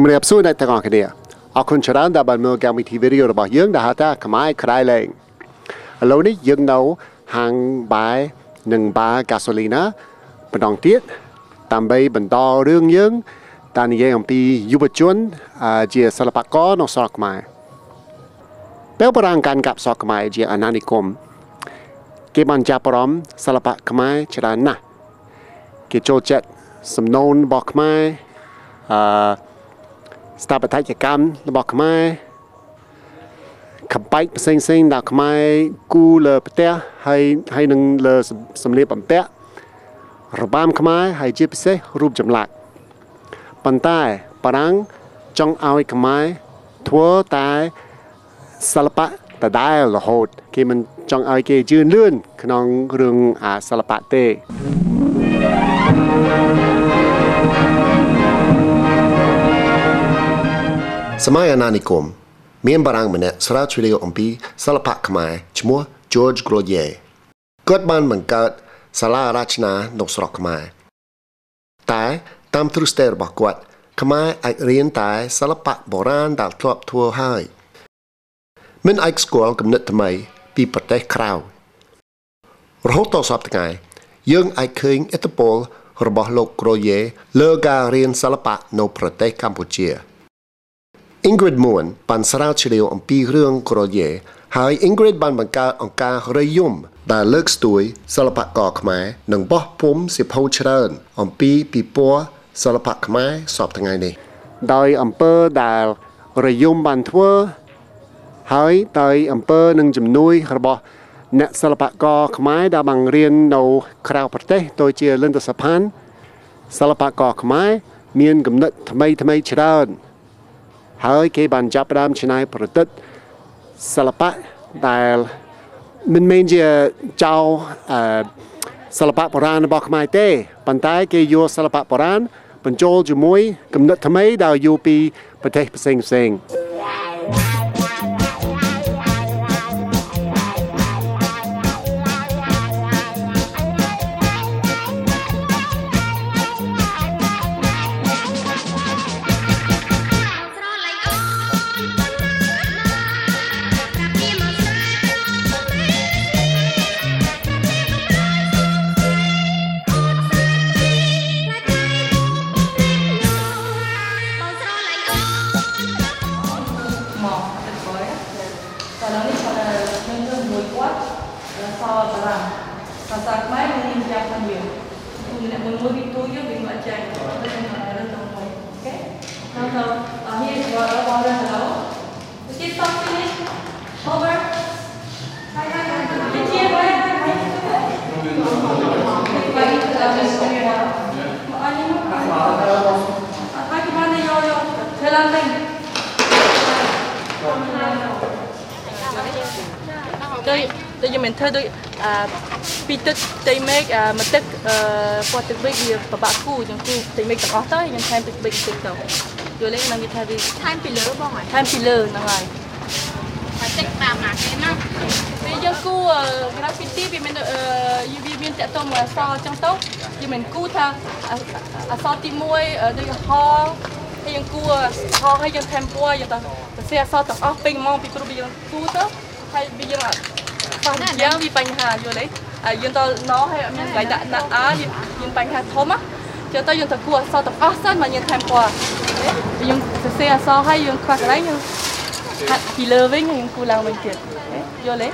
ជំរាបសួរអ្នកទាំងអស់គ្នាអរគុណច្រើនដែលបានមើលកម្មវិធីវីដេអូរបស់យើងដែលហៅថាខ្មែរក្រៃលែងឥឡូវនេះយើងនៅហាងបាយនិងបារកាសូលីណាម្ដងទៀតដើម្បីបន្តរឿងយើងតានិយាយអំពីយុវជនជាសិល្បករនៅស្រុកខ្មែរពេលបរាងកាន់កាប់ស្រុកខ្មែរជាអាណានិគមគេបានចាប់អារម្មណ៍សិល្បៈខ្មែរច្រើនណាស់គេចូលចិត្តសំណូនរបស់ខ្មែរអឺ ស្ថាបត្យកម្មរបស់ខ្មែរកំបែកផ្សេងផ្សេងដែលខ្មែរគូលើផ្ទះហើយហើយនឹងលើសម្លៀកបំពាក់របាំខ្មែរហើយជាពិសេសរូបចម្លាក់ប៉ុន្តែបារាំងចង់ឲ្យខ្មែរធ្វើតែសិល្បៈដដែលរហូត គេមិនចង់ឲ្យគេជឿនលឿនក្នុងរឿងអាសិល្បៈទេ សម័យអាណានិគមមានបារាំងម្នាក់ស្រាវជ្រាវអំពីសិល្បៈខ្មែរឈ្មោះ George Groyer គាត់បានបង្កើតសាលារចនានៅស្រុកខ្មែរតែតាមទ្រឹស្ដីរបស់គាត់ខ្មែរអាចរៀនតែសិល្បៈបុរាណដែលធ្លាប់ធ្វើហើយមិនអាចស្គាល់គំនិតថ្មីពីប្រទេសក្រៅរហូតដល់សពថ្ងៃយើងអាចឃើញឥទ្ធិពលរបស់លោក Groyer លើការរៀនសិល្បៈនៅប្រទេសកម្ពុជា Ingrid Moon បានស្រាវជ្រាវអំពីរឿង Groyer ហើយ Ingrid បានបង្កើតអង្គការរយមដែលលើកស្ទួយសិល្បករខ្មែរនិងបោះពុំសិភៅច្រើន អំពីពិព័រណ៍សិល្បៈខ្មែរសពថ្ងៃនេះ ដោយអង្គើដែលរយមបានធ្វើហើយដោយអង្គើនឹងជំនួយរបស់អ្នកសិល្បករខ្មែរដែលបានរៀននៅក្រៅប្រទេសដូចជាលិនតសផានសិល្បករខ្មែរមានគំនិតថ្មីថ្មីច្រើន ហើយគេបានចាប់ផ្ដើមច្នៃប្រឌិតសិល្បៈដែលមិនមែនជាចៅអឺសិល្បៈបុរាណរបស់ខ្មែរទេប៉ុន្តែគេយកសិល្បៈបុរាណបញ្ចូលជាមួយគំនិតថ្មីដែលយកពីប្រទេសផ្សេងផ្សេង cambio. Tenemos un multitudio de machaca, entonces nos agarran todo un poco. ¿Ok? No, no. A mí, yo ahora cuando. ដូចដូចយើងមិនធ្វើដូចអាពីទឹកត្រីមេឃមកទឹកពណ៌ទឹកប៊ិចវាប្របាក់គូចឹងគូត្រីមេឃទាំងអស់ទៅយើងថែមទឹកប៊ិចបន្តិចទៅយល់ទេនឹងវាថាវាថែមពីលើបងហើយថែមពីលើហ្នឹងហើយបន្តិចតាមណាគេណាពេលយើងគូ graffiti វាមានវាមានតកតុំអសចឹងទៅយើងមិនគូថាអសទី1ដូចហហើយយើងគូហហើយយើងថែមពណ៌យើងទៅសរសេរអសទាំងអស់ពេញហ្មងពីព្រោះយើងគូទៅ ហើយវាយើងអត់បោះយ៉ាងវាបញ្ហាយល់ទេហើយយើងទៅណោហើយអត់មានកន្លែងដាក់ដាក់អើយើងបញ្ហាធំណាចូលទៅយើងទៅគួរអសទាំងអស់សិនមកយើងថែមពណ៌យើងសរសេរអសហើយយើងខ្វះកន្លែងយើងហាត់ពីលើវិញយើងគូឡើងវិញទៀតយល់ទេ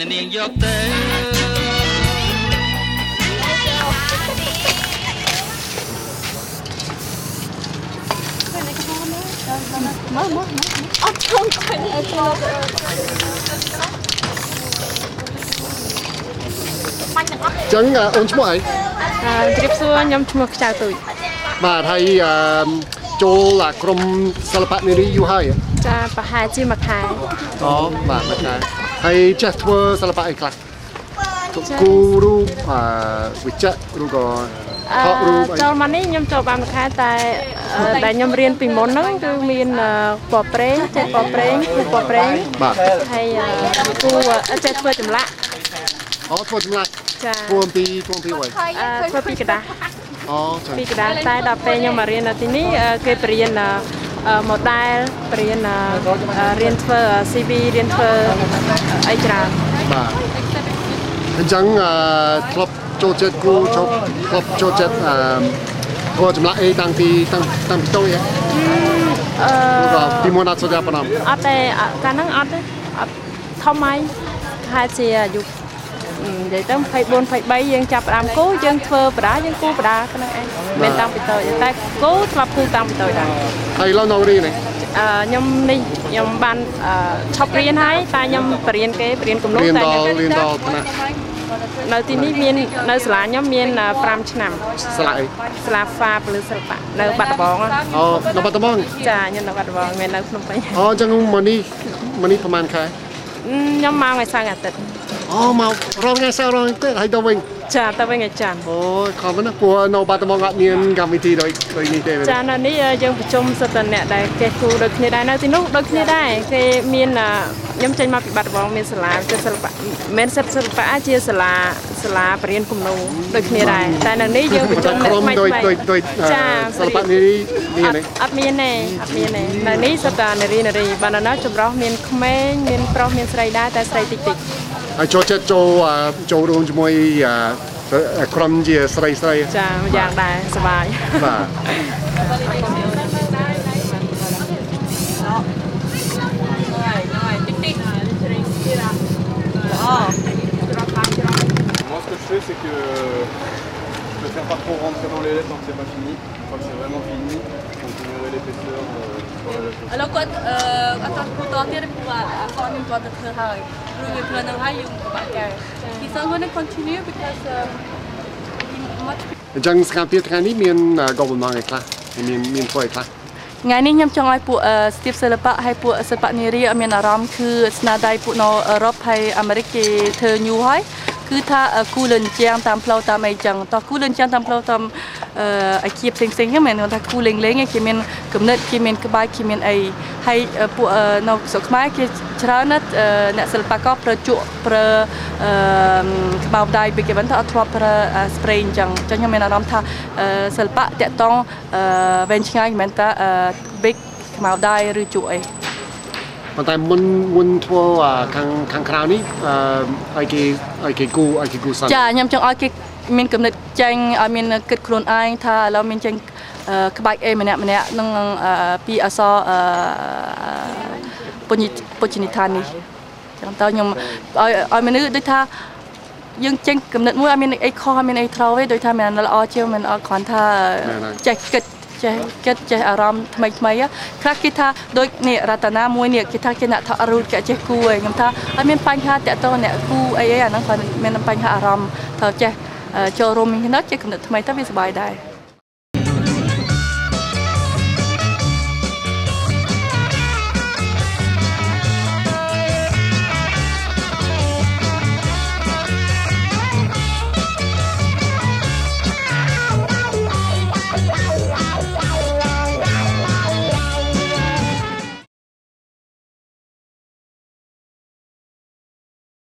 នាងយកទៅមើលមើលអត់ចង់គាត់អត់ចង់បាញ់ទាំងអស់ចឹងអូនឈ្មោះអីអឺជម្រាបសួរខ្ញុំឈ្មោះខ្ចៅទូចបាទហើយចូលក្រុមសិល្បៈនារីយូរហើយចាប្រហែលជាមួយខែអូបាទបាទដែរ ហើយចេះធ្វើសិល្បៈអីខ្លះគូរូបអឺវិចិត្រឬក៏ថតរូបអី ចូលមកនេះខ្ញុំចូលបានមួយខែតែអឺដែលខ្ញុំរៀនពីមុនហ្នឹងគឺមានអឺពណ៌ប្រេងចេះពណ៌ប្រេងគឺពណ៌ប្រេង បាទ ហើយអឺគូអឺចេះធ្វើចម្លាក់ អូធ្វើចម្លាក់ ចា ធ្វើអំពីធ្វើអំពីអ្វី អឺធ្វើពីกระดาษ អូចា ពីกระดาษតែដល់ពេលខ្ញុំមករៀននៅទីនេះអឺគេបរៀនអឺអឺ model បរៀនអឺអឺរៀនធ្វើ CV រៀនធ្វើអីច្រើនបាទអញ្ចឹងអឺធ្លាប់ចូលចិត្តគូចូលធ្លាប់ចូលចិត្តអឺធ្វើចម្លាក់អីតាំងពីតាំងតាំងពីតូចហ៎អឺឬក៏ពីមុនអត់សូវចាប់ប៉ុណ្ណឹងអត់ទេអត់កាលហ្នឹងអត់ទេអត់ធំហើយខែជាអាយុអឺ និយាយទៅ24 23យើងចាប់ផ្ដើមគូយើងធ្វើបដាយើងគូបដាហ្នឹងឯងមិនមែនតាំងពីតូចទេតែគូធ្លាប់គូតាំងពីតូចដែរហើយឡូវនៅរៀននេះអឺខ្ញុំនេះខ្ញុំបានអឺឈប់រៀនហើយតែខ្ញុំបរៀនគេបរៀនគំនូរៀនតែដល់ខ្ញុំរៀនដល់ថ្នាក់នៅទីនេះមាននៅសាលាខ្ញុំមាន5ឆ្នាំស្លាក់អីសាលាហ្វាពលឺសិល្បៈនៅបាត់ដំបងណាអូនៅបាត់ដំបងចាខ្ញុំនៅបាត់ដំបងមិនមែននៅភ្នំពេញអូអញ្ចឹងមកនេះមកនេះប្រហែលខែខ្ញុំមកថ្ងៃសៅរ៍អាទិត្យ អូមករងថ្ងៃសៅរ៍រងទេហើយទៅវិញចាទៅវិញថ្ងៃច័ន្ទអូយខំណាស់ព្រោះនៅបាត់ដំបងអត់មានកម្មវិធីដូចដូចនេះទេចានៅនេះយើងប្រជុំសិទ្ធិអ្នកដែលគេគូដូចគ្នាដែរនៅទីនោះដូចគ្នាដែរគេមានខ្ញុំចេញមកពីបាត់ដំបងមានសាលាគឺសិល្បៈមិនមែនសិទ្ធិសិល្បៈជាសាលាសាលាបរៀនគំនូដូចគ្នាដែរតែនៅនេះយើងប្រជុំអ្នកក្រុមថ្មីដូចថ្មីដូចដូចចាសិល្បៈនេះមានអត់ទេអត់មានទេអត់មានទេនៅនេះសិតតែនារីនារីបើនៅនោះចម្រុះមានក្មេងមានប្រុសមានស្រីដែរតែស្រីតិចតិចហើយ ចូលចិត្តចូលចូលរួមជាមួយក្រុមជាស្រីស្រី ចាម្យ៉ាងដែរសប្បាយ បាទ Moi, ce que je fais, c'est que je préfère pas trop rentrer dans les lettres tant que c'est pas fini. Une fois que c'est vraiment fini, donc vous verrez l'épaisseur euh, sur la lettre. ឥឡូវគាត់អឺអត់តគូតទៀត ព្រោះអត់ខ្ញុំគាត់ទៅធ្វើហើយព្រោះវាធ្វើនឹងហើយយើងពិបាកកែ He said going to continue because um, he much អញ្ចឹងសកម្មភាពថ្ងៃនេះមានកុំបំណងអីខ្លះមានមានធ្វើអីខ្លះថ្ងៃនេះខ្ញុំចង់ឲ្យពួកស្ទាបសិល្បៈហើយពួកសិល្បៈនារីឲ្យមានអារម្មណ៍គឺស្នាដៃពួកនៅអឺរ៉ុបហើយអាមេរិកគេធ្វើញូហើយ គឺថាគូលិនជាងតាមផ្លូវតាមអីចឹងតោះគូលិនជាងតាមផ្លូវតាមអឺអាជីពផ្សេងផ្សេងហ្នឹងមិនមែនថាគូលេងលេងទេគេមានគំនិតគេមានក្បាច់គេមានអីហើយពួកនៅស្រុកខ្មែរគេច្រើនណាស់អ្នកសិល្បករប្រើជក់ប្រើអឺក្បោបដៃពីគេមិនថាអត់ធ្លាប់ប្រើ spray អញ្ចឹងអញ្ចឹងខ្ញុំមានអារម្មណ៍ថាសិល្បៈតាក់តងវែងឆ្ងាយមិនមែនថា big ខ្មៅដៃឬជក់អី ប៉ុន្តែមុនមុនធ្វើខាងខាងក្រៅនេះអឺឲ្យគេឲ្យគេគូឲ្យគេគូសិនចាខ្ញុំចង់ឲ្យគេមានគំនិតចេញឲ្យមានគិតខ្លួនឯងថាឥឡូវមានចេញក្បាច់អីម្នាក់ម្នាក់នឹងពីអសរពុញពុជនិឋាននេះចឹងតើខ្ញុំឲ្យឲ្យមនុស្សដូចថាយើងចេញគំនិតមួយឲ្យមានអីខុសឲ្យមានអីត្រូវទេដូចថាមិនល្អជាងមិនអត់គ្រាន់ថាចេះគិត ចេះគិតចេះអារម្មណ៍ថ្មីថ្មីខ្លះគេថាដូចនេះរតនាមួយនេះគេថាគេអ្នកថតរូបគេចេះគូឯងខ្ញុំថាអត់មានបញ្ហាតាក់ទងអ្នកគូអីអីអាហ្នឹងគាត់មានបញ្ហាអារម្មណ៍ថាចេះចូលរួមមានគំនិតចេះគំនិតថ្មីទៅវាសុបាយដែរ